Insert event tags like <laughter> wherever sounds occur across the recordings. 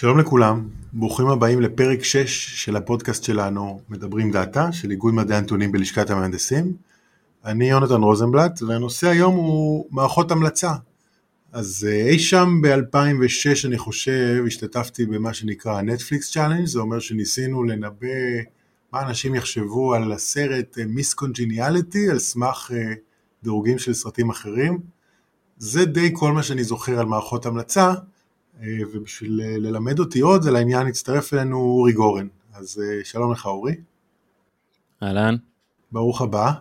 שלום לכולם, ברוכים הבאים לפרק 6 של הפודקאסט שלנו מדברים דאטה של איגוד מדעי הנתונים בלשכת המהנדסים. אני יונתן רוזנבלט והנושא היום הוא מערכות המלצה. אז אה, אי שם ב-2006 אני חושב השתתפתי במה שנקרא נטפליקס Challenge זה אומר שניסינו לנבא מה אנשים יחשבו על הסרט Miss Congeniality על סמך אה, דירוגים של סרטים אחרים. זה די כל מה שאני זוכר על מערכות המלצה. אה, ובשביל אה, ללמד אותי עוד על העניין הצטרף אלינו אורי גורן. אז אה, שלום לך אורי. אהלן. ברוך הבא.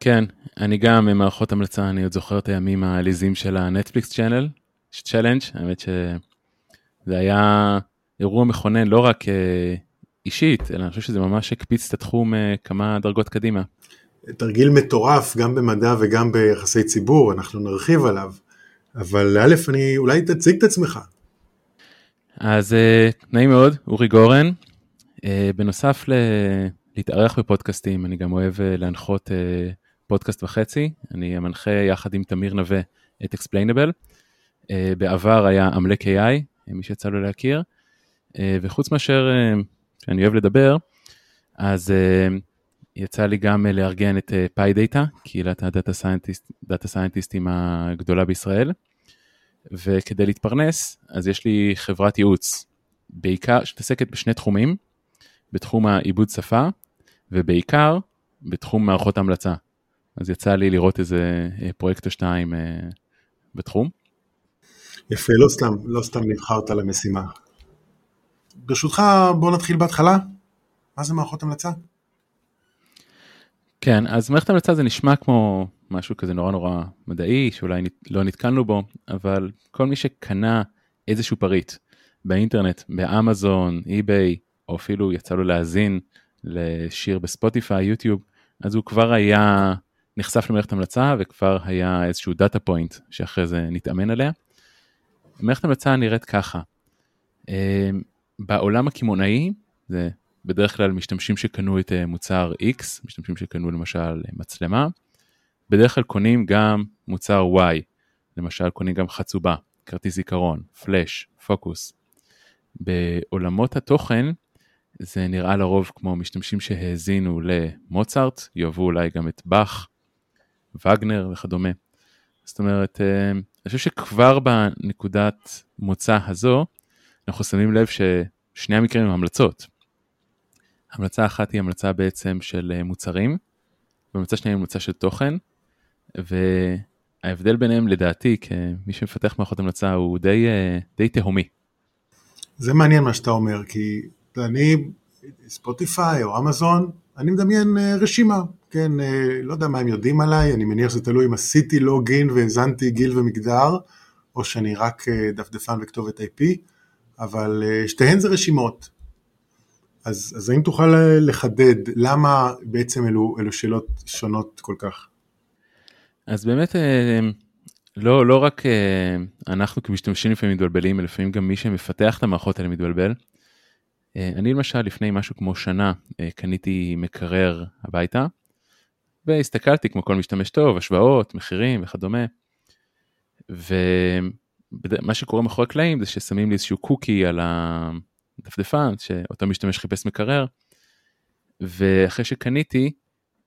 כן, אני גם ממערכות המלצה, אני עוד זוכר את הימים העליזים של הנטפליקס channel, Challenge, האמת שזה היה אירוע מכונן לא רק אישית, אלא אני חושב שזה ממש הקפיץ את התחום כמה דרגות קדימה. תרגיל מטורף גם במדע וגם ביחסי ציבור, אנחנו נרחיב עליו. אבל א', אני, אולי תציג את עצמך. אז אה, נעים מאוד, אורי גורן. אה, בנוסף ל... להתארח בפודקאסטים, אני גם אוהב אה, להנחות פודקאסט וחצי. אני המנחה יחד עם תמיר נווה את אקספליינבל. בעבר היה עמלק AI, מי שיצא לו להכיר. וחוץ מאשר שאני אוהב לדבר, אז יצא לי גם אה, לארגן את PyData, קהילת ה data scientist, data scientist ים הגדולה בישראל, וכדי להתפרנס, אז יש לי חברת ייעוץ, בעיקר, שמתעסקת בשני תחומים, בתחום העיבוד שפה, ובעיקר בתחום מערכות המלצה. אז יצא לי לראות איזה אה, פרויקט או שתיים אה, בתחום. יפה, לא סתם, לא סתם נבחרת למשימה. ברשותך, בוא נתחיל בהתחלה. מה זה מערכות המלצה? כן, אז מערכת המלצה זה נשמע כמו משהו כזה נורא נורא מדעי, שאולי לא נתקלנו בו, אבל כל מי שקנה איזשהו פריט באינטרנט, באמזון, אי-ביי, או אפילו יצא לו להאזין לשיר בספוטיפיי, יוטיוב, אז הוא כבר היה נחשף למערכת המלצה וכבר היה איזשהו data point שאחרי זה נתאמן עליה. מערכת המלצה נראית ככה, אה, בעולם הקמעונאי, זה בדרך כלל משתמשים שקנו את אה, מוצר X, משתמשים שקנו למשל אה, מצלמה, בדרך כלל קונים גם מוצר Y, למשל קונים גם חצובה, כרטיס זיכרון, פלאש, פוקוס. בעולמות התוכן זה נראה לרוב כמו משתמשים שהאזינו למוצרט, יאהבו אולי גם את באך, וגנר וכדומה. זאת אומרת, אה, אני חושב שכבר בנקודת מוצא הזו, אנחנו שמים לב ששני המקרים הם המלצות. המלצה אחת היא המלצה בעצם של אה, מוצרים, והמלצה שנייה היא המלצה של תוכן, וההבדל ביניהם לדעתי כמי שמפתח מערכות המלצה הוא די, אה, די תהומי. זה מעניין מה שאתה אומר, כי אני, ספוטיפיי או אמזון, אני מדמיין אה, רשימה, כן, לא יודע מה הם יודעים עליי, אני מניח שזה תלוי אם עשיתי לוגין והאזנתי גיל ומגדר, או שאני רק דפדפן וכתובת IP, אבל שתיהן זה רשימות, אז, אז האם תוכל לחדד למה בעצם אלו, אלו שאלות שונות כל כך? אז באמת אה, לא, לא רק אה, אנחנו כמשתמשים לפעמים מתבלבלים, לפעמים גם מי שמפתח את המערכות האלה מתבלבל. אה, אני למשל לפני משהו כמו שנה קניתי מקרר הביתה, והסתכלתי כמו כל משתמש טוב, השוואות, מחירים וכדומה. ומה שקורה מאחורי הקלעים זה ששמים לי איזשהו קוקי על ה... דפדפן שאותו משתמש חיפש מקרר, ואחרי שקניתי,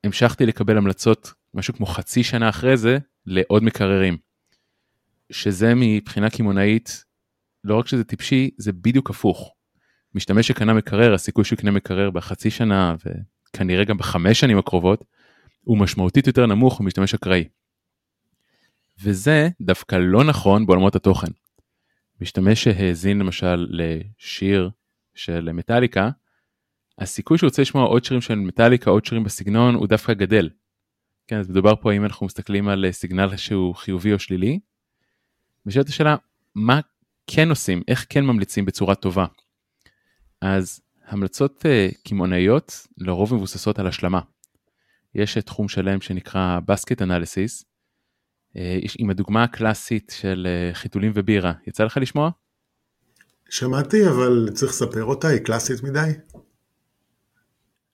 המשכתי לקבל המלצות משהו כמו חצי שנה אחרי זה לעוד מקררים. שזה מבחינה קמעונאית, לא רק שזה טיפשי, זה בדיוק הפוך. משתמש שקנה מקרר, הסיכוי שהוא יקנה מקרר בחצי שנה וכנראה גם בחמש שנים הקרובות, הוא משמעותית יותר נמוך ממשתמש אקראי. וזה דווקא לא נכון בעולמות התוכן. משתמש שהאזין למשל לשיר של מטאליקה, הסיכוי שהוא רוצה לשמוע עוד שירים של מטאליקה, עוד שירים בסגנון, הוא דווקא גדל. כן, אז מדובר פה אם אנחנו מסתכלים על סיגנל שהוא חיובי או שלילי. ושאלת השאלה, מה כן עושים, איך כן ממליצים בצורה טובה. אז המלצות uh, לרוב מבוססות על השלמה. יש תחום שלם שנקרא בסקט אנליסיס, uh, עם הדוגמה הקלאסית של uh, חיתולים ובירה, יצא לך לשמוע? שמעתי, אבל צריך לספר אותה, היא קלאסית מדי.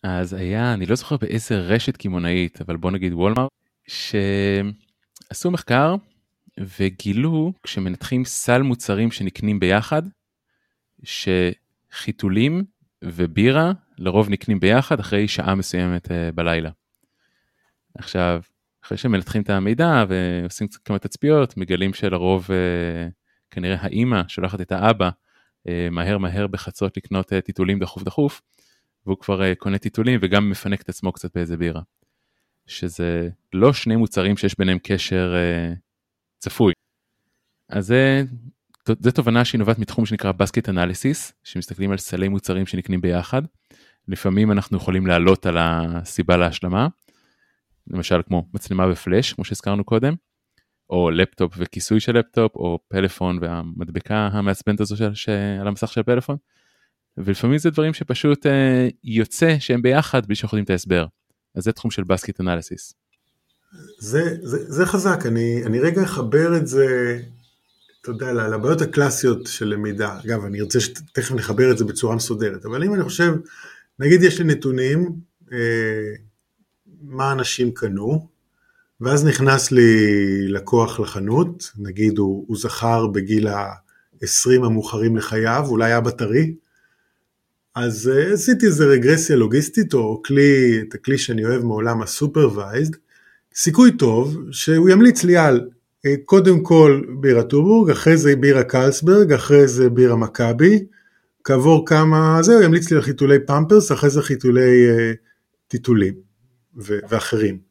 אז היה, אני לא זוכר באיזה רשת קמעונאית, אבל בוא נגיד וולמארט, שעשו מחקר וגילו כשמנתחים סל מוצרים שנקנים ביחד, שחיתולים ובירה לרוב נקנים ביחד אחרי שעה מסוימת אה, בלילה. עכשיו, אחרי שמנתחים את המידע ועושים כמה תצפיות, מגלים שלרוב אה, כנראה האימא שולחת את האבא מהר מהר בחצות לקנות טיטולים דחוף דחוף, והוא כבר קונה טיטולים וגם מפנק את עצמו קצת באיזה בירה. שזה לא שני מוצרים שיש ביניהם קשר צפוי. אז זה, זה תובנה שהיא נובעת מתחום שנקרא basket analysis, שמסתכלים על סלי מוצרים שנקנים ביחד. לפעמים אנחנו יכולים לעלות על הסיבה להשלמה, למשל כמו מצלמה ופלאש, כמו שהזכרנו קודם, או לפטופ וכיסוי של לפטופ, או פלאפון והמדבקה המעצבנת הזו של, שעל המסך של הפלאפון. ולפעמים זה דברים שפשוט אה, יוצא שהם ביחד בלי שאנחנו יודעים את ההסבר. אז זה תחום של בסקט אנליסיס. זה, זה, זה חזק, אני, אני רגע אחבר את זה, אתה יודע, לבעיות הקלאסיות של למידה. אגב, אני ארצה שתכף נחבר את זה בצורה מסודרת, אבל אם אני חושב, נגיד יש לי נתונים, אה, מה אנשים קנו, ואז נכנס לי לקוח לחנות, נגיד הוא, הוא זכר בגיל ה-20 המאוחרים לחייו, אולי אבא טרי, אז אה, עשיתי איזה רגרסיה לוגיסטית, או כלי, את הכלי שאני אוהב מעולם ה supervised, סיכוי טוב שהוא ימליץ לי על אה, קודם כל בירה טובורג, אחרי זה בירה קרלסברג, אחרי זה בירה מכבי, כעבור כמה, זהו, ימליץ לי על חיתולי פמפרס, אחרי זה חיתולי אה, טיטולים ואחרים.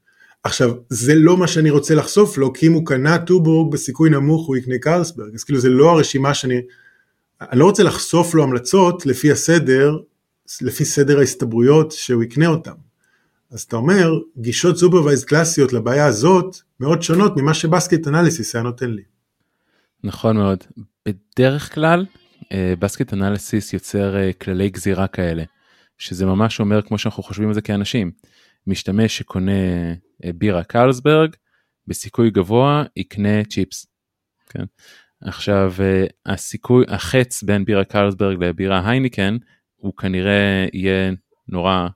עכשיו, זה לא מה שאני רוצה לחשוף לו, כי אם הוא קנה טובורג בסיכוי נמוך הוא יקנה קרלסברג, אז כאילו זה לא הרשימה שאני... אני לא רוצה לחשוף לו המלצות לפי הסדר, לפי סדר ההסתברויות שהוא יקנה אותם. אז אתה אומר, גישות supervised קלאסיות לבעיה הזאת מאוד שונות ממה ש basket analysis היה נותן לי. נכון מאוד. בדרך כלל, basket אה, analysis יוצר אה, כללי גזירה כאלה, שזה ממש אומר כמו שאנחנו חושבים על זה כאנשים. משתמש שקונה בירה קרלסברג, בסיכוי גבוה יקנה צ'יפס. כן? עכשיו אה, הסיכוי החץ בין בירה קרלסברג לבירה הייניקן הוא כנראה יהיה נורא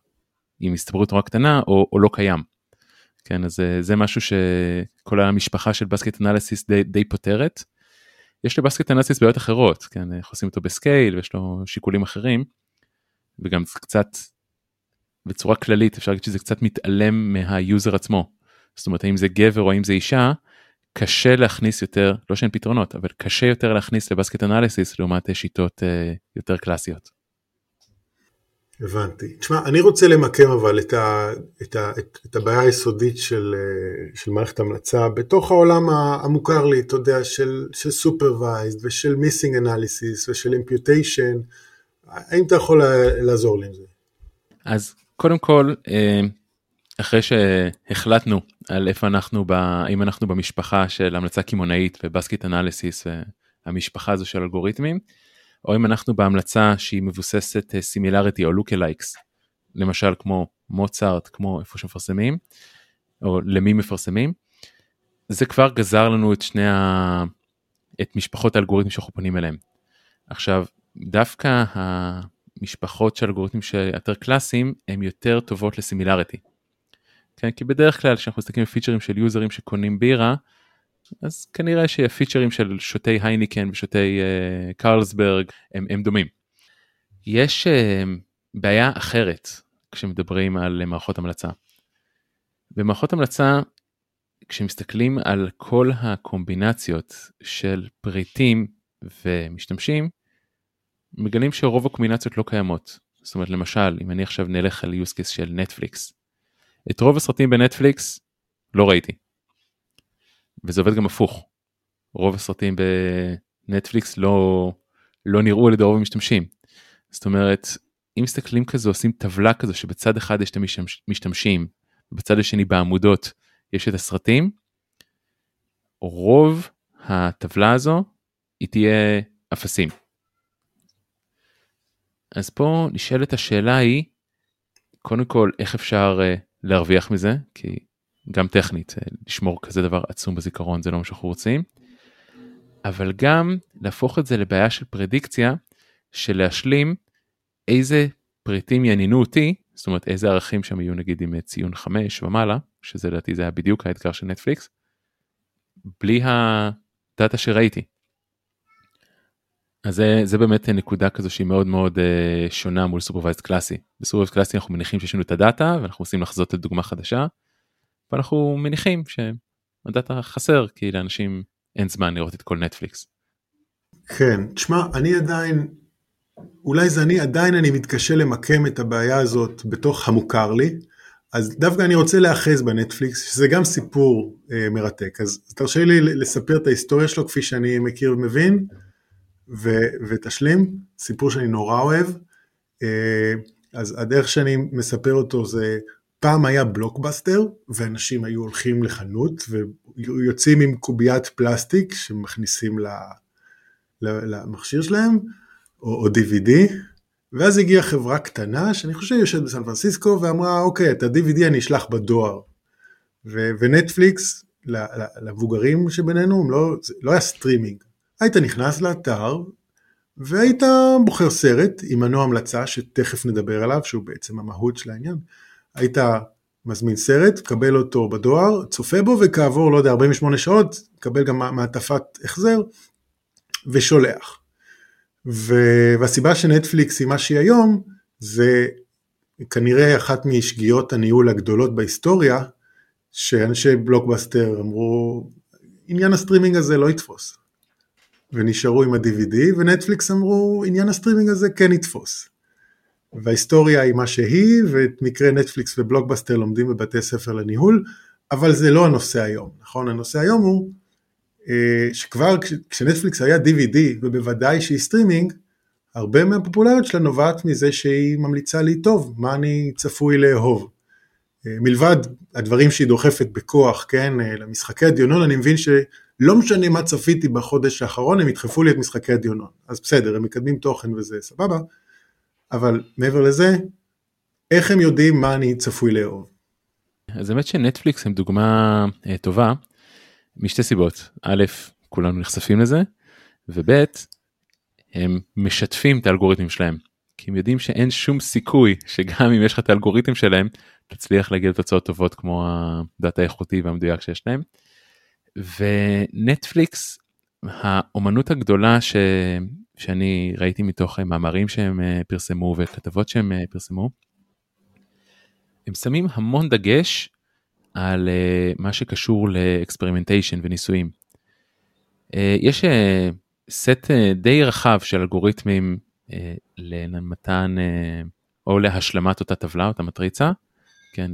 עם הסתברות נורא קטנה או, או לא קיים. כן אז אה, זה משהו שכל המשפחה של basket analysis די, די פותרת. יש ל basket analysis בעיות אחרות כן איך עושים אותו ב scale ויש לו שיקולים אחרים. וגם קצת בצורה כללית אפשר להגיד שזה קצת מתעלם מה user עצמו. זאת אומרת האם זה גבר או האם זה אישה קשה להכניס יותר, לא שאין פתרונות, אבל קשה יותר להכניס לבסקט אנליסיס לעומת שיטות uh, יותר קלאסיות. הבנתי. תשמע, אני רוצה למקם אבל את, ה, את, ה, את, את הבעיה היסודית של, אה, של מערכת המלצה בתוך העולם המוכר לי, אתה יודע, של, של supervised ושל missing analysis ושל imputation. האם אתה יכול לעזור לי עם זה? אז קודם כל, אה, אחרי שהחלטנו על איפה אנחנו, ב, אם אנחנו במשפחה של המלצה קמעונאית ו basket analysis והמשפחה הזו של אלגוריתמים, או אם אנחנו בהמלצה שהיא מבוססת similarity או lookalikes, למשל כמו מוצרט, כמו איפה שמפרסמים, או למי מפרסמים, זה כבר גזר לנו את שני ה... את משפחות האלגוריתמים שאנחנו פונים אליהם. עכשיו, דווקא המשפחות של אלגוריתמים שיותר קלאסיים, הן יותר טובות לסימילריטי. כן? כי בדרך כלל כשאנחנו מסתכלים על פיצ'רים של יוזרים שקונים בירה, אז כנראה שהפיצ'רים של שותי הייניקן ושותי uh, קרלסברג הם, הם דומים. יש uh, בעיה אחרת כשמדברים על מערכות המלצה. במערכות המלצה, כשמסתכלים על כל הקומבינציות של פריטים ומשתמשים, מגלים שרוב הקומבינציות לא קיימות. זאת אומרת, למשל, אם אני עכשיו נלך על use case של נטפליקס, את רוב הסרטים בנטפליקס לא ראיתי. וזה עובד גם הפוך. רוב הסרטים בנטפליקס לא, לא נראו על ידי רוב המשתמשים. זאת אומרת, אם מסתכלים כזה, עושים טבלה כזו שבצד אחד יש את המשתמשים, ובצד השני בעמודות יש את הסרטים, רוב הטבלה הזו היא תהיה אפסים. אז פה נשאלת השאלה היא, קודם כל, איך אפשר אה, להרוויח מזה, כי גם טכנית, אה, לשמור כזה דבר עצום בזיכרון זה לא מה שאנחנו רוצים, אבל גם להפוך את זה לבעיה של פרדיקציה, של להשלים איזה פריטים יעניינו אותי, זאת אומרת איזה ערכים שם יהיו נגיד עם ציון 5 ומעלה, שזה לדעתי זה היה בדיוק האתגר של נטפליקס, בלי הדאטה שראיתי. אז זה, זה באמת נקודה כזו שהיא מאוד מאוד אה, שונה מול supervised קלאסי. ב supervised קלאסי אנחנו מניחים שיש לנו את הדאטה ואנחנו רוצים לחזות לדוגמה חדשה. ואנחנו מניחים שהדאטה חסר כי לאנשים אין זמן לראות את כל נטפליקס. כן, תשמע, אני עדיין, אולי זה אני, עדיין אני מתקשה למקם את הבעיה הזאת בתוך המוכר לי, אז דווקא אני רוצה להאחז בנטפליקס, שזה גם סיפור אה, מרתק, אז תרשה לי לספר את ההיסטוריה שלו כפי שאני מכיר ומבין, ו- ותשלים, סיפור שאני נורא אוהב. אה, אז הדרך שאני מספר אותו זה, פעם היה בלוקבאסטר, ואנשים היו הולכים לחנות ויוצאים עם קוביית פלסטיק שמכניסים למכשיר שלהם, או, או DVD, ואז הגיעה חברה קטנה, שאני חושב יושבת בסן פרנסיסקו, ואמרה, אוקיי, את ה-DVD אני אשלח בדואר. ונטפליקס, למבוגרים שבינינו, לא, לא היה סטרימינג. היית נכנס לאתר, והיית בוחר סרט עם מנוע המלצה, שתכף נדבר עליו, שהוא בעצם המהות של העניין. היית מזמין סרט, קבל אותו בדואר, צופה בו, וכעבור, לא יודע, 48 שעות, קבל גם מעטפת החזר, ושולח. והסיבה שנטפליקס היא מה שהיא היום, זה כנראה אחת משגיאות הניהול הגדולות בהיסטוריה, שאנשי בלוקבאסטר אמרו, עניין הסטרימינג הזה לא יתפוס. ונשארו עם ה-DVD, ונטפליקס אמרו, עניין הסטרימינג הזה כן יתפוס. וההיסטוריה היא מה שהיא, ואת מקרה נטפליקס ובלוקבאסטר לומדים בבתי ספר לניהול, אבל זה לא הנושא היום, נכון? הנושא היום הוא אה, שכבר כשנטפליקס היה DVD ובוודאי כשהיא סטרימינג, הרבה מהפופולריות שלה נובעת מזה שהיא ממליצה לי טוב, מה אני צפוי לאהוב. אה, מלבד הדברים שהיא דוחפת בכוח, כן, אה, למשחקי הדיונון, אני מבין שלא משנה מה צפיתי בחודש האחרון, הם ידחפו לי את משחקי הדיונון. אז בסדר, הם מקדמים תוכן וזה סבבה, אבל מעבר לזה, איך הם יודעים מה אני צפוי לאהוב? אז האמת שנטפליקס הם דוגמה טובה, משתי סיבות א' כולנו נחשפים לזה וב' הם משתפים את האלגוריתמים שלהם כי הם יודעים שאין שום סיכוי שגם אם יש לך את האלגוריתם שלהם תצליח להגיע לתוצאות טובות כמו הדאטה האיכותי והמדויק שיש להם. ונטפליקס האומנות הגדולה ש... שאני ראיתי מתוך מאמרים שהם אה, פרסמו וכתבות שהם אה, פרסמו. הם שמים המון דגש על אה, מה שקשור ל experimentation וניסויים. יש סט די רחב של אלגוריתמים למתן או להשלמת אותה טבלה, אותה מטריצה. כן,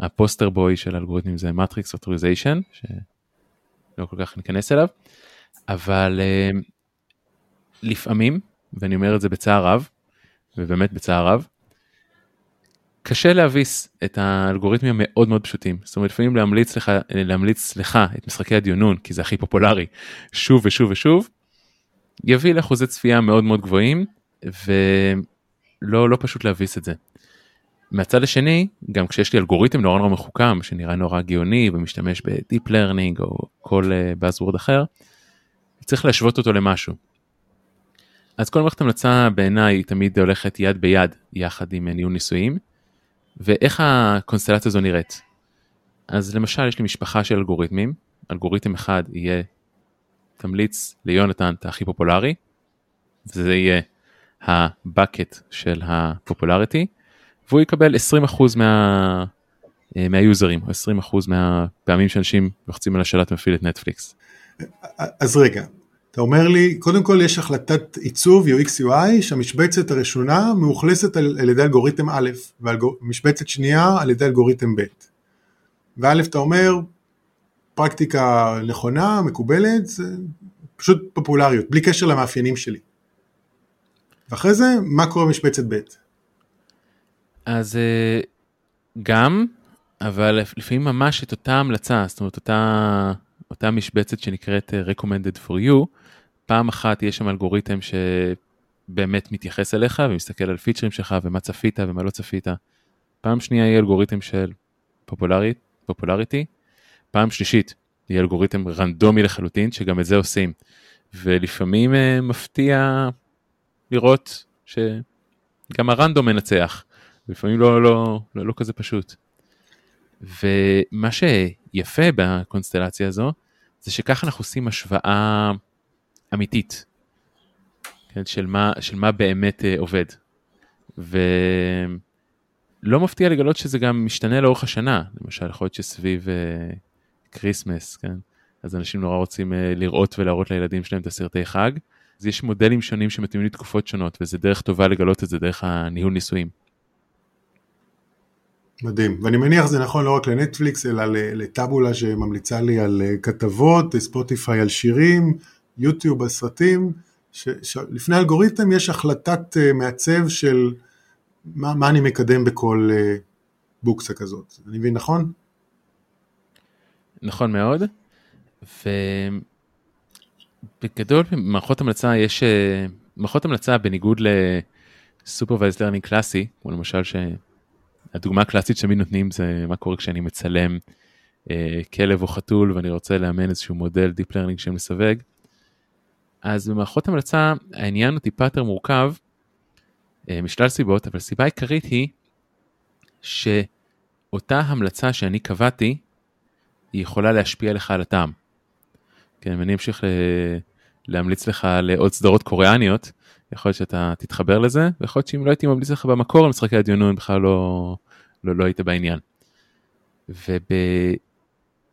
ה poster boy של אלגוריתמים זה matrix factorization, שלא כל כך ניכנס אליו, אבל אה, לפעמים, ואני אומר את זה בצער רב, ובאמת בצער רב, קשה להביס את האלגוריתמים המאוד מאוד פשוטים. זאת אומרת, לפעמים להמליץ לך, להמליץ לך את משחקי הדיונון, כי זה הכי פופולרי, שוב ושוב ושוב, יביא לאחוזי צפייה מאוד מאוד גבוהים, ולא לא פשוט להביס את זה. מהצד השני, גם כשיש לי אלגוריתם נורא נורא מחוכם, שנראה נורא גאוני ומשתמש ב-deep learning או כל uh, buzzword אחר, צריך להשוות אותו למשהו. אז כל מערכת המלצה בעיניי תמיד הולכת יד ביד יחד עם ניהול ניסויים, ואיך הקונסטלציה הזו נראית. אז למשל יש לי משפחה של אלגוריתמים, אלגוריתם אחד יהיה תמליץ ליונתן את הכי פופולרי, וזה יהיה הבקט של הפופולריטי, והוא יקבל 20% מה, אה, מהיוזרים, או 20% מהפעמים שאנשים לוחצים על השאלת מפעיל את נטפליקס. אז רגע, אתה אומר לי, קודם כל יש החלטת עיצוב UX UI שהמשבצת הראשונה מאוכלסת על, על ידי אלגוריתם א' ומשבצת שנייה על ידי אלגוריתם ב'. וא' אתה אומר, פרקטיקה נכונה, מקובלת, זה פשוט פופולריות, בלי קשר למאפיינים שלי. ואחרי זה, מה קורה במשבצת ב'? אז אה, גם, אבל לפעמים ממש את אותה המלצה, זאת אומרת אותה, אותה משבצת שנקראת אה, recommended for you, פעם אחת יש שם אלגוריתם שבאמת מתייחס אליך ומסתכל על פיצ'רים שלך ומה צפית ומה לא צפית. פעם שנייה יהיה אלגוריתם של פופולרית, פופולריטי. פעם שלישית יהיה אלגוריתם רנדומי לחלוטין שגם את זה עושים. ולפעמים uh, מפתיע לראות שגם הרנדום מנצח. לפעמים לא, לא, לא, לא כזה פשוט. ומה שיפה בקונסטלציה הזו זה שככה אנחנו עושים השוואה אמיתית. כן, של, מה, של מה באמת אה, עובד. ולא מפתיע לגלות שזה גם משתנה לאורך השנה, למשל יכול להיות שסביב כריסמס, אה, כן, אז אנשים נורא רוצים אה, לראות ולהראות לילדים שלהם את הסרטי חג, אז יש מודלים שונים שמתאימים לתקופות שונות, וזה דרך טובה לגלות את זה דרך הניהול ניסויים. מדהים, ואני מניח זה נכון לא רק לנטפליקס, אלא לטאבולה שממליצה לי על אה, כתבות, ספוטיפיי על שירים, יוטיוב על סרטים, שלפני אלגוריתם יש החלטת אה, מעצב של מה, מה אני מקדם בכל אה, בוקסה כזאת, אני מבין נכון? נכון מאוד, ובגדול במערכות המלצה יש, מערכות המלצה בניגוד ל supervised learning קלאסי, כמו למשל ש... הדוגמה הקלאסית שתמיד נותנים זה מה קורה כשאני מצלם אה, כלב או חתול ואני רוצה לאמן איזשהו מודל Deep Learning שמסווג. אז במערכות המלצה העניין הוא טיפה יותר מורכב אה, משלל סיבות, אבל הסיבה העיקרית היא שאותה המלצה שאני קבעתי, היא יכולה להשפיע לך על הטעם. כן, אני אמשיך ל... להמליץ לך לעוד סדרות קוריאניות, יכול להיות שאתה תתחבר לזה, ויכול להיות שאם לא הייתי ממליץ לך במקור על משחקי הדיונון, בכלל לא, לא, לא היית בעניין.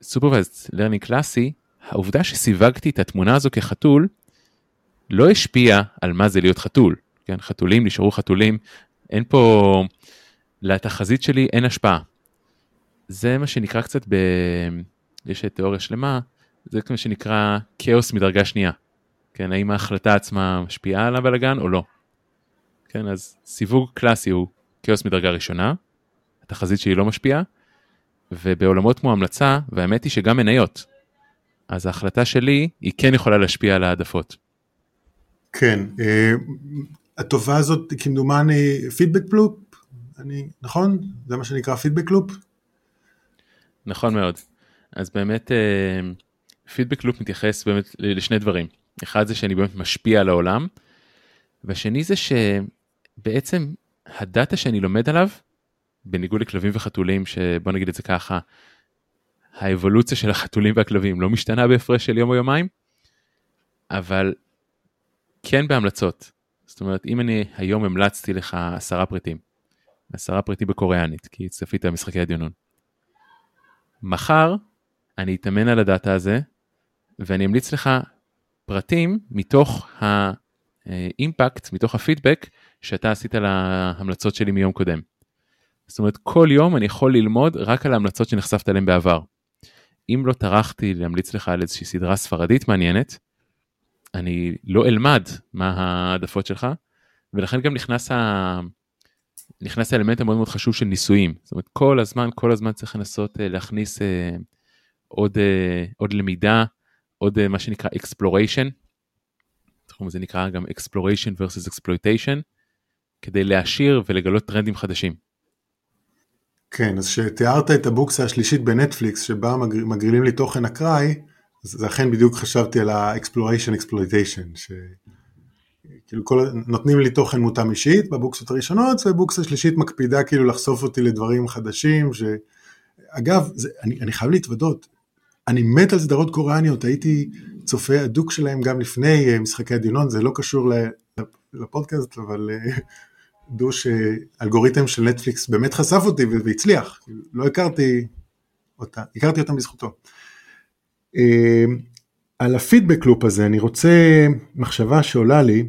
וב supervised learning קלאסי, העובדה שסיווגתי את התמונה הזו כחתול, לא השפיעה על מה זה להיות חתול. כן, חתולים נשארו חתולים, אין פה, לתחזית שלי אין השפעה. זה מה שנקרא קצת ב... יש תיאוריה שלמה, זה מה שנקרא כאוס מדרגה שנייה. כן, האם ההחלטה עצמה משפיעה על הבלאגן או לא. כן, אז סיווג קלאסי הוא כאוס מדרגה ראשונה, התחזית שלי לא משפיעה, ובעולמות כמו המלצה, והאמת היא שגם מניות, אז ההחלטה שלי היא כן יכולה להשפיע על העדפות. כן, אה, התופעה הזאת כמדומני פידבק לופ, אני, נכון? זה מה שנקרא פידבק לופ? נכון מאוד. אז באמת פידבק אה, לופ מתייחס באמת לשני דברים. אחד זה שאני באמת משפיע על העולם, והשני זה שבעצם הדאטה שאני לומד עליו, בניגוד לכלבים וחתולים, שבוא נגיד את זה ככה, האבולוציה של החתולים והכלבים לא משתנה בהפרש של יום או יומיים, אבל כן בהמלצות. זאת אומרת, אם אני היום המלצתי לך עשרה פריטים, עשרה פריטים בקוריאנית, כי צפית במשחקי הדיונון. מחר אני אתאמן על הדאטה הזה, ואני אמליץ לך פרטים מתוך האימפקט, מתוך הפידבק שאתה עשית להמלצות שלי מיום קודם. זאת אומרת, כל יום אני יכול ללמוד רק על ההמלצות שנחשפת אליהן בעבר. אם לא טרחתי להמליץ לך על איזושהי סדרה ספרדית מעניינת, אני לא אלמד מה העדפות שלך, ולכן גם נכנס, ה... נכנס האלמנט המאוד מאוד חשוב של ניסויים. זאת אומרת, כל הזמן, כל הזמן צריך לנסות אה, להכניס אה, עוד, אה, עוד למידה, עוד אה, מה שנקרא exploration, זה נקרא גם exploration versus exploitation, כדי להשאיר ולגלות טרנדים חדשים. כן, אז כשתיארת את הבוקסה השלישית בנטפליקס, שבה מגרילים לי תוכן אקראי, אז זה אכן בדיוק חשבתי על ה-exploration exploitation, שכאילו כל, נותנים לי תוכן מותאם אישית בבוקסות הראשונות, ובוקסה שלישית מקפידה כאילו לחשוף אותי לדברים חדשים, שאגב, זה, אני, אני חייב להתוודות, אני מת על סדרות קוריאניות, הייתי צופה הדוק שלהם גם לפני אה, משחקי הדיונון, זה לא קשור לפודקאסט, אבל אה, דו שאלגוריתם של נטפליקס באמת חשף אותי והצליח, לא הכרתי אותה, הכרתי אותם בזכותו. אה, על ה feedback loop הזה אני רוצה מחשבה שעולה לי,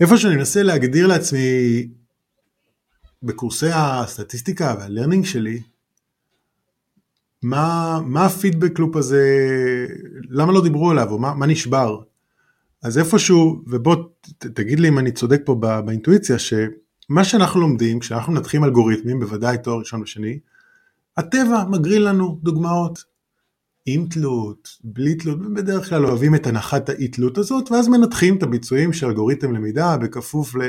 איפה שאני מנסה להגדיר לעצמי בקורסי הסטטיסטיקה וה learning שלי, מה, מה ה feedback loop הזה, למה לא דיברו עליו, או מה, מה נשבר? אז איפשהו, ובוא ת, תגיד לי אם אני צודק פה בא, באינטואיציה, שמה שאנחנו לומדים, כשאנחנו מנתחים אלגוריתמים, בוודאי תואר ראשון ושני, הטבע מגריל לנו דוגמאות. עם תלות, בלי תלות, בדרך כלל אוהבים את הנחת האי תלות הזאת, ואז מנתחים את הביצועים של אלגוריתם למידה בכפוף ל...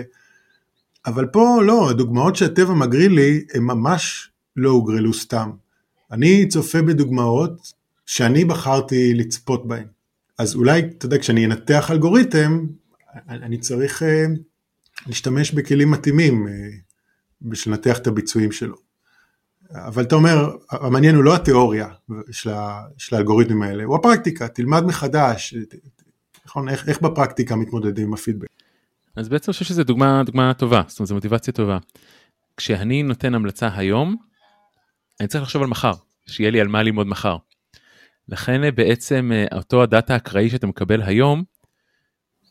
אבל פה לא, הדוגמאות שהטבע מגריל לי, הם ממש לא הוגרלו סתם. אני צופה בדוגמאות שאני בחרתי לצפות בהן. אז אולי, אתה יודע, כשאני אנתח אלגוריתם, אני צריך uh, להשתמש בכלים מתאימים uh, בשביל לנתח את הביצועים שלו. אבל אתה אומר, המעניין הוא לא התיאוריה של, ה, של האלגוריתמים האלה, הוא הפרקטיקה, תלמד מחדש, נכון, איך, איך בפרקטיקה מתמודדים עם הפידבק. אז בעצם אני חושב שזו דוגמה, דוגמה טובה, זאת אומרת זו מוטיבציה טובה. כשאני נותן המלצה היום, אני צריך לחשוב על מחר, שיהיה לי על מה ללמוד מחר. לכן אה, בעצם אה, אותו הדאטה אקראי שאתה מקבל היום,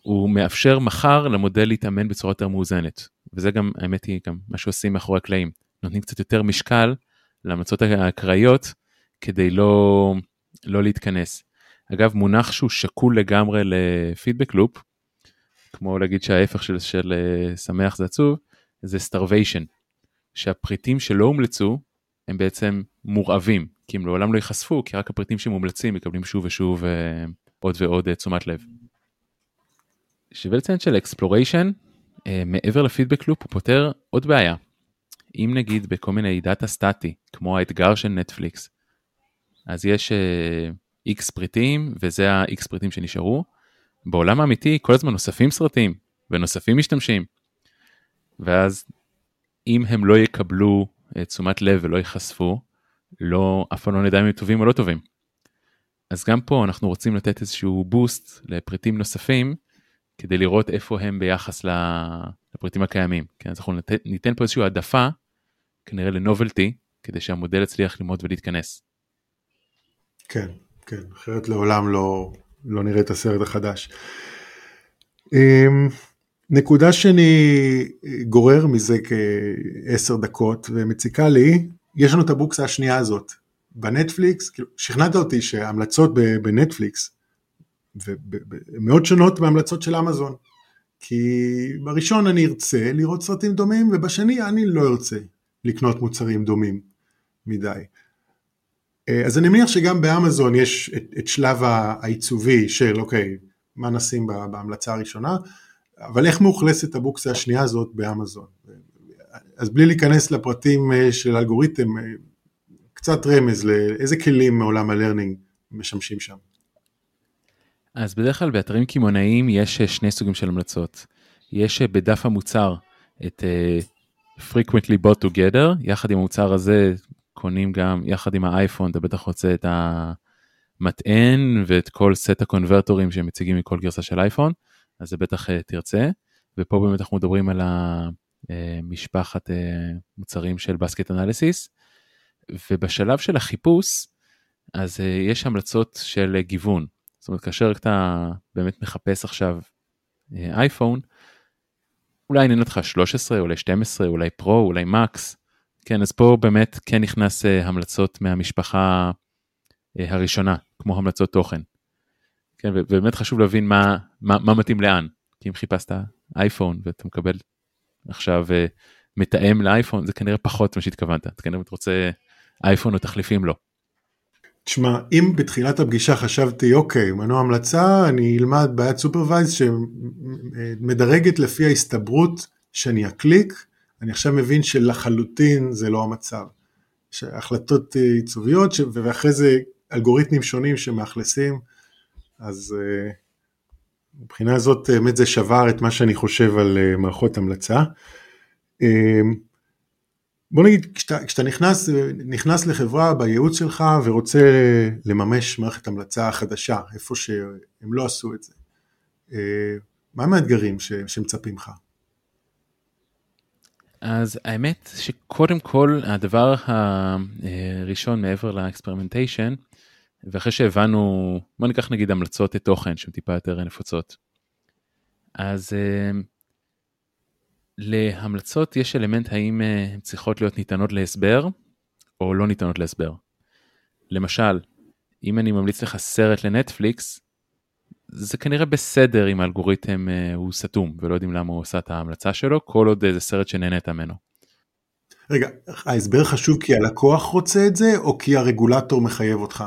הוא מאפשר מחר למודל להתאמן בצורה יותר מאוזנת. וזה גם, האמת היא, גם מה שעושים מאחורי הקלעים. נותנים קצת יותר משקל להמלצות האקראיות כדי לא, לא להתכנס. אגב, מונח שהוא שקול לגמרי לפידבק לופ, כמו להגיד שההפך של, של uh, שמח זה עצוב, זה starvation, שהפריטים שלא הומלצו הם בעצם מורעבים, כי הם לעולם לא ייחשפו, כי רק הפריטים שמומלצים מקבלים שוב ושוב uh, עוד ועוד אה, תשומת לב. שווה לציין של exploration, אה, מעבר ל feedback loop הוא פותר עוד בעיה. אם נגיד בכל מיני דאטה סטטי, כמו האתגר של נטפליקס, אז יש X אה, פריטים וזה ה-X פריטים שנשארו, בעולם האמיתי כל הזמן נוספים סרטים ונוספים משתמשים. ואז אם הם לא יקבלו תשומת לב ולא ייחשפו, לא, אף פעם לא נדע אם הם טובים או לא טובים. אז גם פה אנחנו רוצים לתת איזשהו בוסט לפריטים נוספים, כדי לראות איפה הם ביחס לפריטים הקיימים. כן, אז אנחנו ניתן, ניתן פה איזושהי העדפה, כנראה לנובלטי, כדי שהמודל יצליח ללמוד ולהתכנס. כן, כן, אחרת לעולם לא, לא נראה את הסרט החדש. אמ, נקודה שאני גורר מזה כעשר דקות ומציקה לי, יש לנו את הבוקסה השנייה הזאת. בנטפליקס, כאילו, שכנעת אותי שהמלצות בנטפליקס מאוד שונות מהמלצות של אמזון. כי בראשון אני ארצה לראות סרטים דומים, ובשני אני לא ארצה לקנות מוצרים דומים מדי. אה, אז אני מניח שגם באמזון יש את, את שלב העיצובי של אוקיי, מה נשים בהמלצה הראשונה, אבל איך מאוכלסת הקופסה השנייה הזאת באמזון? אז בלי להיכנס לפרטים אה, של אלגוריתם, אה, קצת רמז לאיזה כלים מעולם ה learning משמשים שם. אז בדרך כלל באתרים קמעונאיים יש שני סוגים של המלצות. יש בדף המוצר את frequently bought together, יחד עם המוצר הזה קונים גם יחד עם האייפון, אתה בטח רוצה את המטען ואת כל סט הקונברטורים שהם מציגים מכל גרסה של אייפון, אז זה בטח uh, תרצה. ופה באמת אנחנו מדברים על המשפחת uh, uh, מוצרים של בסקט אנליסיס. ובשלב של החיפוש, אז יש המלצות של גיוון. זאת אומרת, כאשר אתה באמת מחפש עכשיו אייפון, אולי עניין אותך 13, אולי 12, אולי פרו, אולי מקס, כן, אז פה באמת כן נכנס המלצות מהמשפחה הראשונה, כמו המלצות תוכן. כן, ובאמת חשוב להבין מה, מה, מה מתאים לאן. כי אם חיפשת אייפון ואתה מקבל עכשיו אה, מתאם לאייפון, זה כנראה פחות מה שהתכוונת, אתה כנראה רוצה אייפון או תחליפים לו. תשמע, אם בתחילת הפגישה חשבתי, אוקיי, מנוע המלצה, אני אלמד בעיית supervised שמדרגת לפי ההסתברות שאני אקליק, אני עכשיו מבין שלחלוטין זה לא המצב. החלטות עיצוביות ואחרי זה אלגוריתמים שונים שמאכלסים, אז אה, מבחינה הזאת באמת זה שבר את מה שאני חושב על אה, מערכות המלצה. אה, בוא נגיד, כשאתה, כשאתה נכנס, נכנס לחברה בייעוץ שלך ורוצה לממש מערכת המלצה חדשה, איפה שהם לא עשו את זה, מה הם האתגרים שמצפים לך? אז האמת שקודם כל הדבר הראשון מעבר לאקספרימנטיישן ואחרי שהבנו בוא ניקח נגיד המלצות תוכן שהן טיפה יותר נפוצות. אז uh, להמלצות יש אלמנט האם uh, הן צריכות להיות ניתנות להסבר או לא ניתנות להסבר. למשל אם אני ממליץ לך סרט לנטפליקס זה כנראה בסדר אם האלגוריתם uh, הוא סתום ולא יודעים למה הוא עושה את ההמלצה שלו כל עוד זה סרט שנהנית ממנו. רגע, ההסבר חשוב כי הלקוח רוצה את זה או כי הרגולטור מחייב אותך?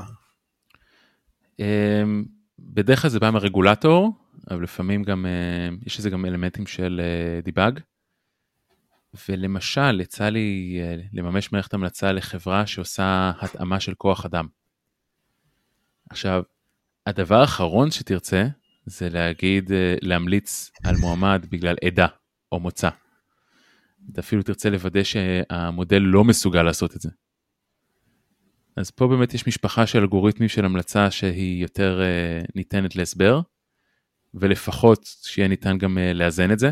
Um, בדרך כלל זה בא מהרגולטור, אבל לפעמים גם uh, יש לזה גם אלמנטים של uh, דיבאג. ולמשל יצא לי uh, לממש מערכת המלצה לחברה שעושה התאמה של כוח אדם. עכשיו הדבר האחרון שתרצה זה להגיד, אה, להמליץ על מועמד בגלל עדה או מוצא. אתה אפילו תרצה לוודא שהמודל לא מסוגל לעשות את זה. אז פה באמת יש משפחה של אלגוריתמים של המלצה שהיא יותר uh, ניתנת להסבר, ולפחות שיהיה ניתן גם uh, לאזן את זה,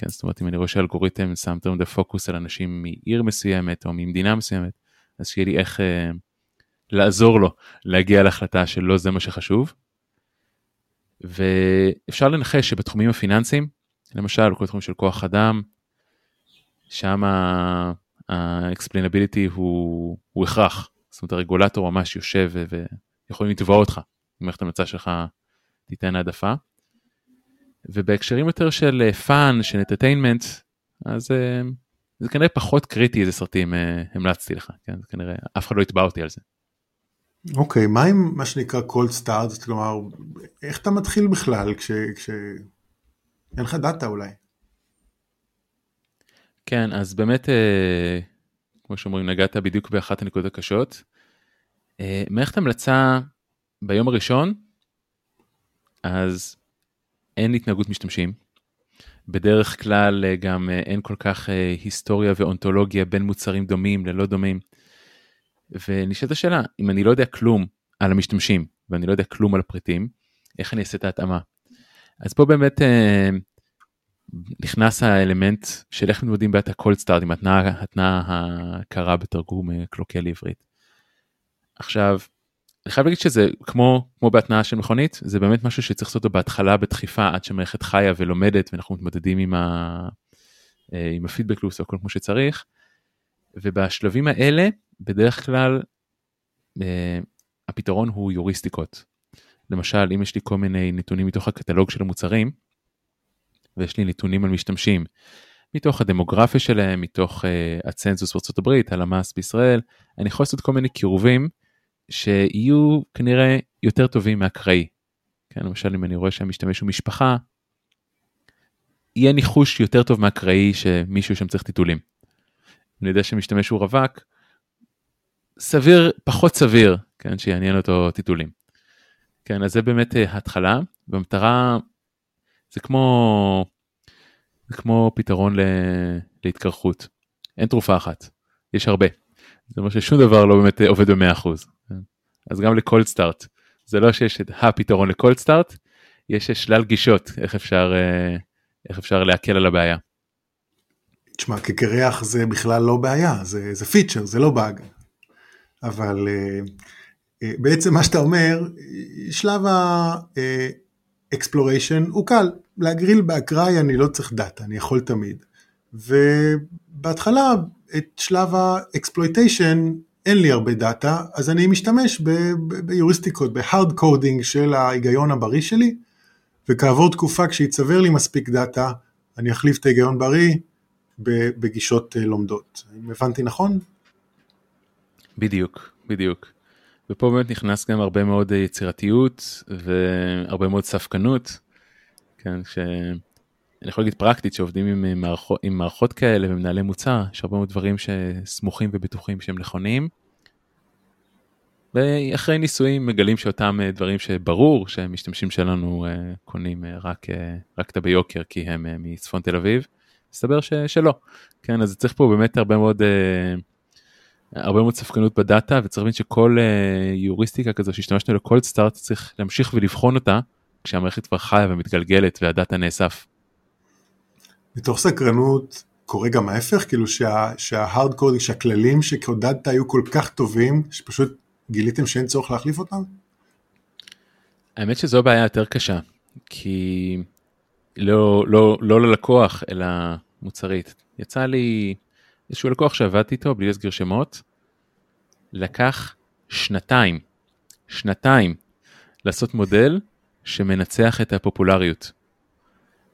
כן, זאת אומרת אם אני רואה שאלגוריתם שם יותר מדי פוקוס על אנשים מעיר מסוימת או ממדינה מסוימת, אז שיהיה לי איך אה, לעזור לו להגיע להחלטה שלא זה מה שחשוב. ואפשר לנחש שבתחומים הפיננסיים, למשל בכל תחום של כוח אדם, שם ה-explainability הוא, הוא הכרח. זאת אומרת הרגולטור ממש יושב ויכולים לתבוע אותך, אם מערכת המלצה שלך תיתן העדפה. ובהקשרים יותר של fun, אה, של entertainment, אז אה, זה כנראה פחות קריטי איזה סרטים אה, המלצתי לך, כן? זה כנראה אף אחד לא יתבע אותי על זה. אוקיי, okay, מה עם מה שנקרא cold start, כלומר, איך אתה מתחיל בכלל כש... כש... אין לך דאטה אולי? כן, אז באמת, כמו שאומרים, נגעת בדיוק באחת הנקודות הקשות. מערכת המלצה ביום הראשון, אז אין התנהגות משתמשים. בדרך כלל אה, גם אה, אין כל כך אה, היסטוריה ואונתולוגיה בין מוצרים דומים ללא דומים. ונשאלת השאלה, אם אני לא יודע כלום על המשתמשים ואני לא יודע כלום על הפריטים, איך אני אעשה את ההתאמה? אז פה באמת נכנס האלמנט של איך מתמודדים בעת הקולד סטארט עם התנאה הקרה בתרגום קלוקל לעברית. עכשיו, אני חייב להגיד שזה כמו כמו בהתנעה של מכונית זה באמת משהו שצריך לעשות אותו בהתחלה בדחיפה עד שהמערכת חיה ולומדת ואנחנו מתמודדים עם, ה, אה, עם הפידבק לוס או הכל כמו שצריך. ובשלבים האלה בדרך כלל אה, הפתרון הוא יוריסטיקות. למשל אם יש לי כל מיני נתונים מתוך הקטלוג של המוצרים ויש לי נתונים על משתמשים מתוך הדמוגרפיה שלהם מתוך uh, הצנזוס בארצות הברית הלמ"ס בישראל אני יכול לעשות כל מיני קירובים שיהיו כנראה יותר טובים מהקראי. כן, למשל אם אני רואה שהמשתמש הוא משפחה, יהיה ניחוש יותר טוב מהקראי שמישהו שם צריך טיטולים. אני יודע שמשתמש הוא רווק, סביר, פחות סביר, כן, שיעניין אותו טיטולים. כן, אז זה באמת uh, התחלה, והמטרה זה כמו, זה כמו פתרון ל, להתקרחות. אין תרופה אחת, יש הרבה. זה אומר ששום דבר לא באמת עובד ב-100%. אז גם ל cold start. זה לא שיש את הפתרון ל cold start, יש שלל גישות איך אפשר, אה, איך אפשר להקל על הבעיה. תשמע, כקרח זה בכלל לא בעיה, זה, זה פיצ'ר, זה לא באג. אבל אה, אה, בעצם מה שאתה אומר, שלב ה exploration הוא קל. להגריל באקראי אני לא צריך דאטה, אני יכול תמיד. ובהתחלה את שלב ה exploitation אין לי הרבה דאטה, אז אני משתמש ביוריסטיקות, ב hard coding של ההיגיון הבריא שלי, וכעבור תקופה כשיצבר לי מספיק דאטה, אני אחליף את ההיגיון בריא בגישות אה, לומדות. אם הבנתי נכון? בדיוק, בדיוק. ופה באמת נכנס גם הרבה מאוד יצירתיות והרבה מאוד ספקנות, כן, ש... אני יכול להגיד פרקטית שעובדים עם אה, מערכות, עם מערכות כאלה ומנהלי מוצר, יש הרבה מאוד דברים שסמוכים ובטוחים שהם נכונים. ואחרי ניסויים מגלים שאותם אה, דברים שברור שהמשתמשים שלנו אה, קונים רק, רק את הביוקר כי הם מצפון תל אביב, מסתבר שלא. כן, אז צריך פה באמת הרבה מאוד, הרבה מאוד ספקנות בדאטה וצריך להבין שכל יוריסטיקה כזו שהשתמשנו לכל סטארט צריך להמשיך ולבחון אותה כשהמערכת כבר חיה ומתגלגלת והדאטה נאסף. מתוך סקרנות קורה גם ההפך, כאילו שה, שהה hard coding, שהכללים שקודדת היו כל כך טובים, שפשוט גיליתם שאין צורך להחליף אותם? האמת שזו בעיה יותר קשה, כי לא, לא, לא ללקוח, אלא מוצרית. יצא לי איזשהו לקוח שעבדתי איתו, בלי להסגיר שמות, לקח שנתיים, שנתיים, לעשות מודל שמנצח את הפופולריות.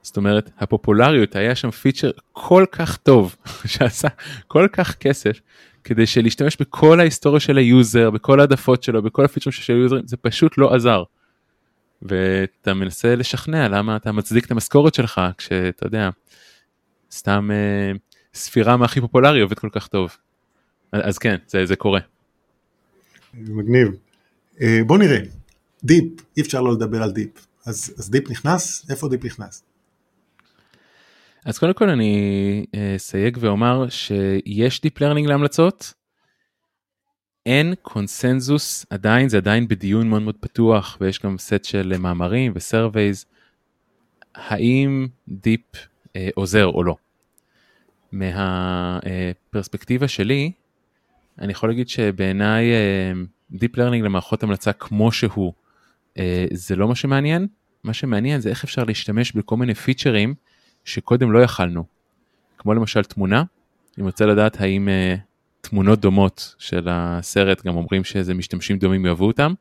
זאת אומרת, הפופולריות, היה שם feature כל כך טוב, <laughs> שעשה כל כך כסף, כדי שלהשתמש בכל ההיסטוריה של ה user, בכל העדפות שלו, בכל הפיצ'רים של היוזרים, זה פשוט לא עזר. ואתה מנסה לשכנע למה אתה מצדיק את המשכורת שלך, כשאתה יודע, סתם אה, ספירה מהכי פופולרי עובד כל כך טוב. אז כן, זה, זה קורה. מגניב. אה, בוא נראה, deep, אי אפשר לא לדבר על deep. אז, אז deep נכנס? איפה deep נכנס? אז קודם כל אני אה, אסייג ואומר שיש deep learning להמלצות. אין קונסנזוס עדיין זה עדיין בדיון מאוד מאוד פתוח ויש גם סט של מאמרים ו surveys. האם דיפ אה, עוזר או לא. מהפרספקטיבה שלי, אני יכול להגיד שבעיניי אה, Deep Learning למערכות המלצה כמו שהוא, אה, זה לא מה שמעניין, מה שמעניין זה איך אפשר להשתמש בכל מיני פיצ'רים שקודם לא יכלנו. כמו למשל תמונה, אני רוצה לדעת האם uh, תמונות דומות של הסרט גם אומרים שאיזה משתמשים דומים יאהבו אותם.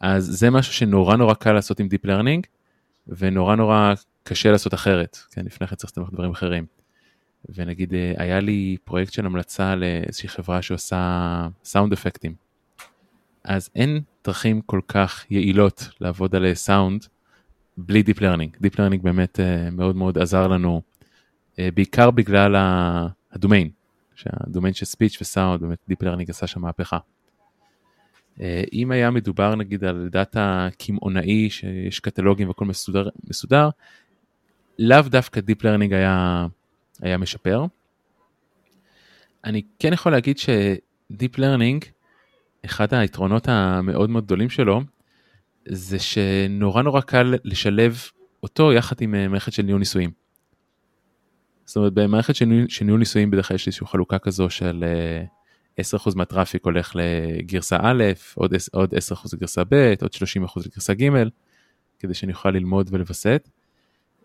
אז זה משהו שנורא נורא קל לעשות עם Deep Learning, ונורא נורא קשה לעשות אחרת, כן, לפני כן צריך להסתמך דברים אחרים. ונגיד אה, היה לי פרויקט של המלצה לאיזושהי חברה שעושה סאונד אפקטים. אז אין דרכים כל כך יעילות לעבוד על סאונד בלי Deep Learning. Deep Learning באמת uh, מאוד מאוד עזר לנו, בעיקר בגלל הדומיין, שהדומיין של ספיץ' וסאונד, באמת Deep Learning עשה שם מהפכה. אם היה מדובר נגיד על דאטה קמעונאי שיש קטלוגים והכל מסודר, מסודר, לאו דווקא Deep Learning היה, היה משפר. אני כן יכול להגיד ש-Deep Learning, אחד היתרונות המאוד מאוד גדולים שלו, זה שנורא נורא קל לשלב אותו יחד עם אה, מערכת של ניהול ניסויים. זאת אומרת במערכת של ניהול, ניסויים בדרך כלל יש איזושהי חלוקה כזו של 10% אה, מהטראפיק הולך לגרסה א', עוד, עוד 10% לגרסה ב', עוד 30% לגרסה ג', כדי שאני אוכל ללמוד ולווסת.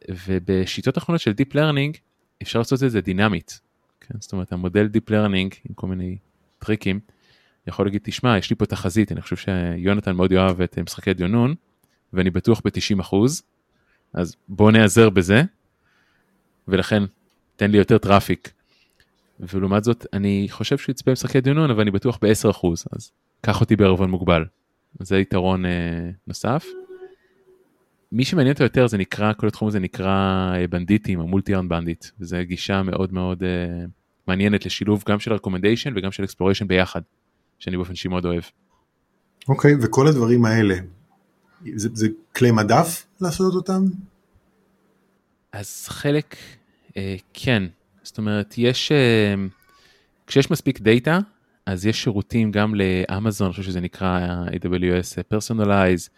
ובשיטות האחרונות של Deep Learning אפשר לעשות את זה דינמית. כן? זאת אומרת המודל Deep Learning עם כל מיני טריקים יכול להגיד תשמע יש לי פה תחזית אני חושב שיונתן מאוד יאהב את משחקי דיונון ואני בטוח ב-90 אחוז אז בוא נעזר בזה ולכן תן לי יותר traffic. ולעומת זאת אני חושב שהוא יצפה במשחקי דיונון אבל אני בטוח ב-10 אחוז אז קח אותי בערבון מוגבל. זה יתרון אה, נוסף. מי שמעניין אותו יותר זה נקרא כל התחום הזה נקרא אה, בנדיטים או multi-armed bandit וזה גישה מאוד מאוד uh, מעניינת לשילוב גם של recommendation וגם של exploration ביחד. שאני באופן אישי מאוד אוהב. אוקיי, אוקיי, וכל הדברים האלה, זה, זה כלי מדף לעשות אותם? אז חלק אה, כן, זאת אומרת יש, אה, כשיש מספיק דאטה, אז יש שירותים גם לאמזון, אני חושב שזה נקרא AWS Personalize,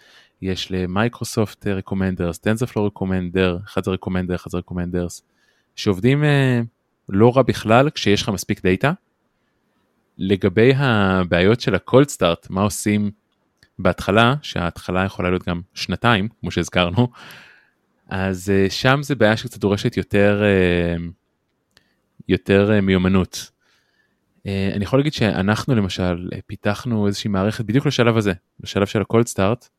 יש למייקרוסופט Recommenders, TensorFlow Recommender, אחד זה Recommender, אחד זה Recommenders, שעובדים אה, לא רע בכלל כשיש לך מספיק דאטה, לגבי הבעיות של ה cold start, מה עושים בהתחלה, שההתחלה יכולה להיות גם שנתיים, כמו שהזכרנו, אז אה, שם זה בעיה שקצת דורשת יותר, אה, יותר מיומנות. אני יכול להגיד שאנחנו למשל פיתחנו איזושהי מערכת בדיוק לשלב הזה, לשלב של הקולד סטארט,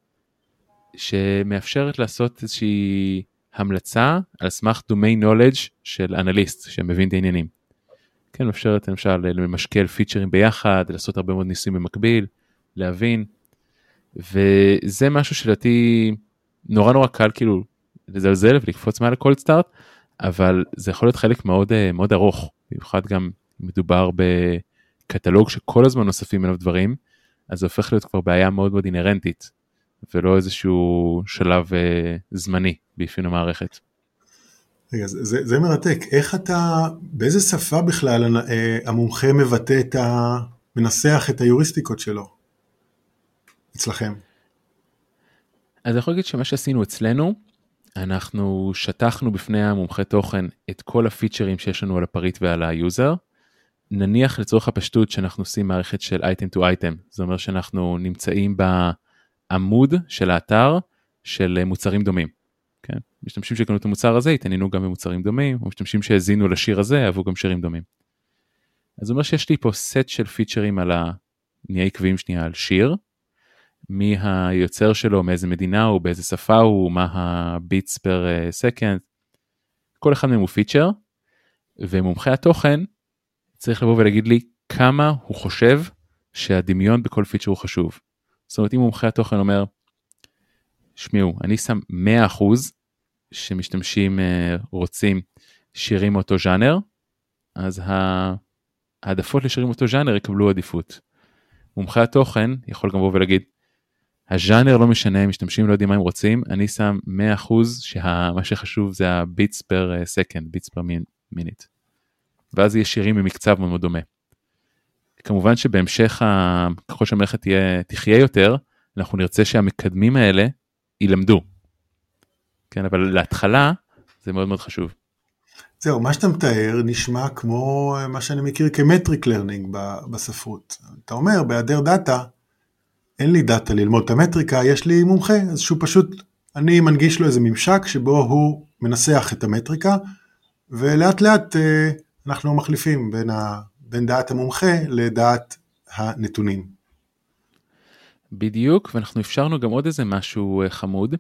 שמאפשרת לעשות איזושהי המלצה על סמך דומי נולדג' של אנליסט שמבין את העניינים. כן, מאפשרת למשל למשקל פיצ'רים ביחד, לעשות הרבה מאוד ניסויים במקביל, להבין, וזה משהו שלדעתי נורא נורא קל כאילו לזלזל ולקפוץ מעל הקולד סטארט, אבל זה יכול להיות חלק מאוד אה, מאוד ארוך, במיוחד גם מדובר בקטלוג שכל הזמן נוספים אליו דברים, אז זה הופך להיות כבר בעיה מאוד מאוד אינהרנטית, ולא איזשהו שלב אה, זמני באפיון המערכת. רגע, זה, זה מרתק. איך אתה, באיזה שפה בכלל אה, המומחה מבטא את ה... מנסח את היוריסטיקות שלו אצלכם? אז אני יכול להגיד שמה שעשינו אצלנו, אנחנו שטחנו בפני המומחה תוכן את כל הפיצ'רים שיש לנו על הפריט ועל ה user. נניח לצורך הפשטות שאנחנו עושים מערכת של item to item, זה אומר שאנחנו נמצאים בעמוד של האתר של מוצרים דומים. כן? משתמשים שקנו את המוצר הזה התעניינו גם במוצרים דומים, או משתמשים שהאזינו לשיר הזה אהבו גם שירים דומים. אז זה אומר שיש לי פה סט של פיצ'רים על ה... נהיה עקביים שנייה על שיר, מי היוצר שלו, מאיזה מדינה הוא, באיזה שפה הוא, מה ה beats per second, כל אחד מהם הוא פיצ'ר, ומומחה התוכן צריך לבוא ולהגיד לי כמה הוא חושב שהדמיון בכל פיצ'ר הוא חשוב. זאת אומרת אם מומחה התוכן אומר שמעו, אני שם 100% שמשתמשים uh, רוצים שירים מאותו ז'אנר, אז העדפות לשירים מאותו ז'אנר יקבלו עדיפות. מומחה התוכן יכול גם לבוא ולהגיד, הז'אנר לא משנה, משתמשים לא יודעים מה הם רוצים, אני שם 100% שמה שחשוב זה ה beats per second, beats per minute. ואז יש שירים מאוד מאוד דומה. כמובן שבהמשך, ככל שהמערכת תחיה יותר, אנחנו נרצה שהמקדמים האלה ילמדו. כן, אבל להתחלה זה מאוד מאוד חשוב. זהו, מה שאתה מתאר נשמע כמו מה שאני מכיר כ metric learning בספרות. אתה אומר, בהיעדר דאטה, אין לי דאטה ללמוד את המטריקה, יש לי מומחה, אז שהוא פשוט, אני מנגיש לו איזה ממשק שבו הוא מנסח את המטריקה, ולאט לאט אה, אנחנו מחליפים בין, ה, בין דעת המומחה לדעת הנתונים. בדיוק, ואנחנו אפשרנו גם עוד איזה משהו אה, חמוד.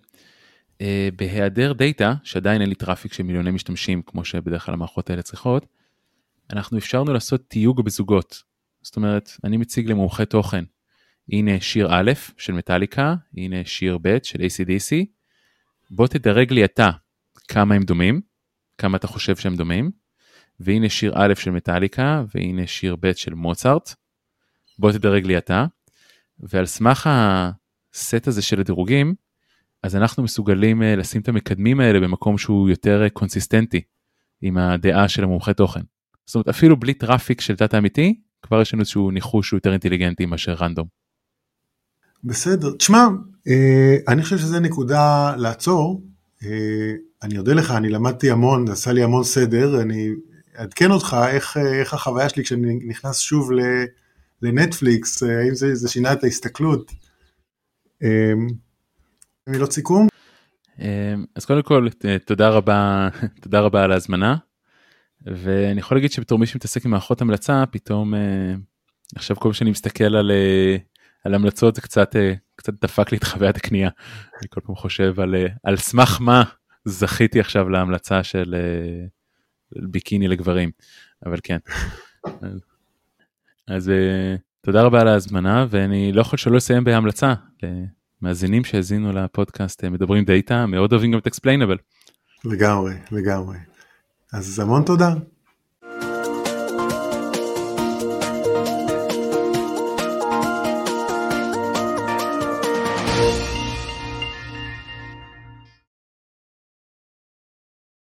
אה, בהיעדר דאטה, שעדיין אין לי traffic של מיליוני משתמשים, כמו שבדרך כלל המערכות האלה צריכות, אנחנו אפשרנו לעשות תיוג בזוגות. זאת אומרת, אני מציג למומחה תוכן, הנה שיר א' של מטאליקה, הנה שיר ב' של ACDC, בוא תדרג לי אתה כמה הם דומים, כמה אתה חושב שהם דומים, והנה שיר א' של מטאליקה, והנה שיר ב' של מוצרט, בוא תדרג לי אתה, ועל סמך הסט הזה של הדירוגים, אז אנחנו מסוגלים אה, לשים את המקדמים האלה במקום שהוא יותר אה, קונסיסטנטי עם הדעה של המומחה תוכן. זאת אומרת אפילו בלי traffic של דאטה אמיתי, כבר יש לנו איזשהו ניחוש שהוא יותר אינטליגנטי מאשר random. בסדר, תשמע, אה, אני חושב שזה נקודה לעצור. אני אודה לך, אני למדתי המון, זה עשה לי המון סדר, אני אעדכן אותך איך, איך החוויה שלי כשאני נכנס שוב לנטפליקס, האם זה, זה שינה את ההסתכלות. מילות סיכום? אמ, אז קודם כל תודה רבה <laughs> תודה רבה על ההזמנה ואני יכול להגיד שבתור מי שמתעסק עם מערכות המלצה פתאום אה, עכשיו כל שאני מסתכל על אה, על המלצות זה קצת אה, קצת דפק לי את חוויית הקנייה. אני כל פעם חושב על על סמך מה זכיתי עכשיו להמלצה של ביקיני לגברים אבל כן. אז תודה רבה על ההזמנה ואני לא יכול שלא לסיים בהמלצה מאזינים שהאזינו לפודקאסט מדברים דאטה מאוד אוהבים גם את Explainable. לגמרי לגמרי. אז המון תודה.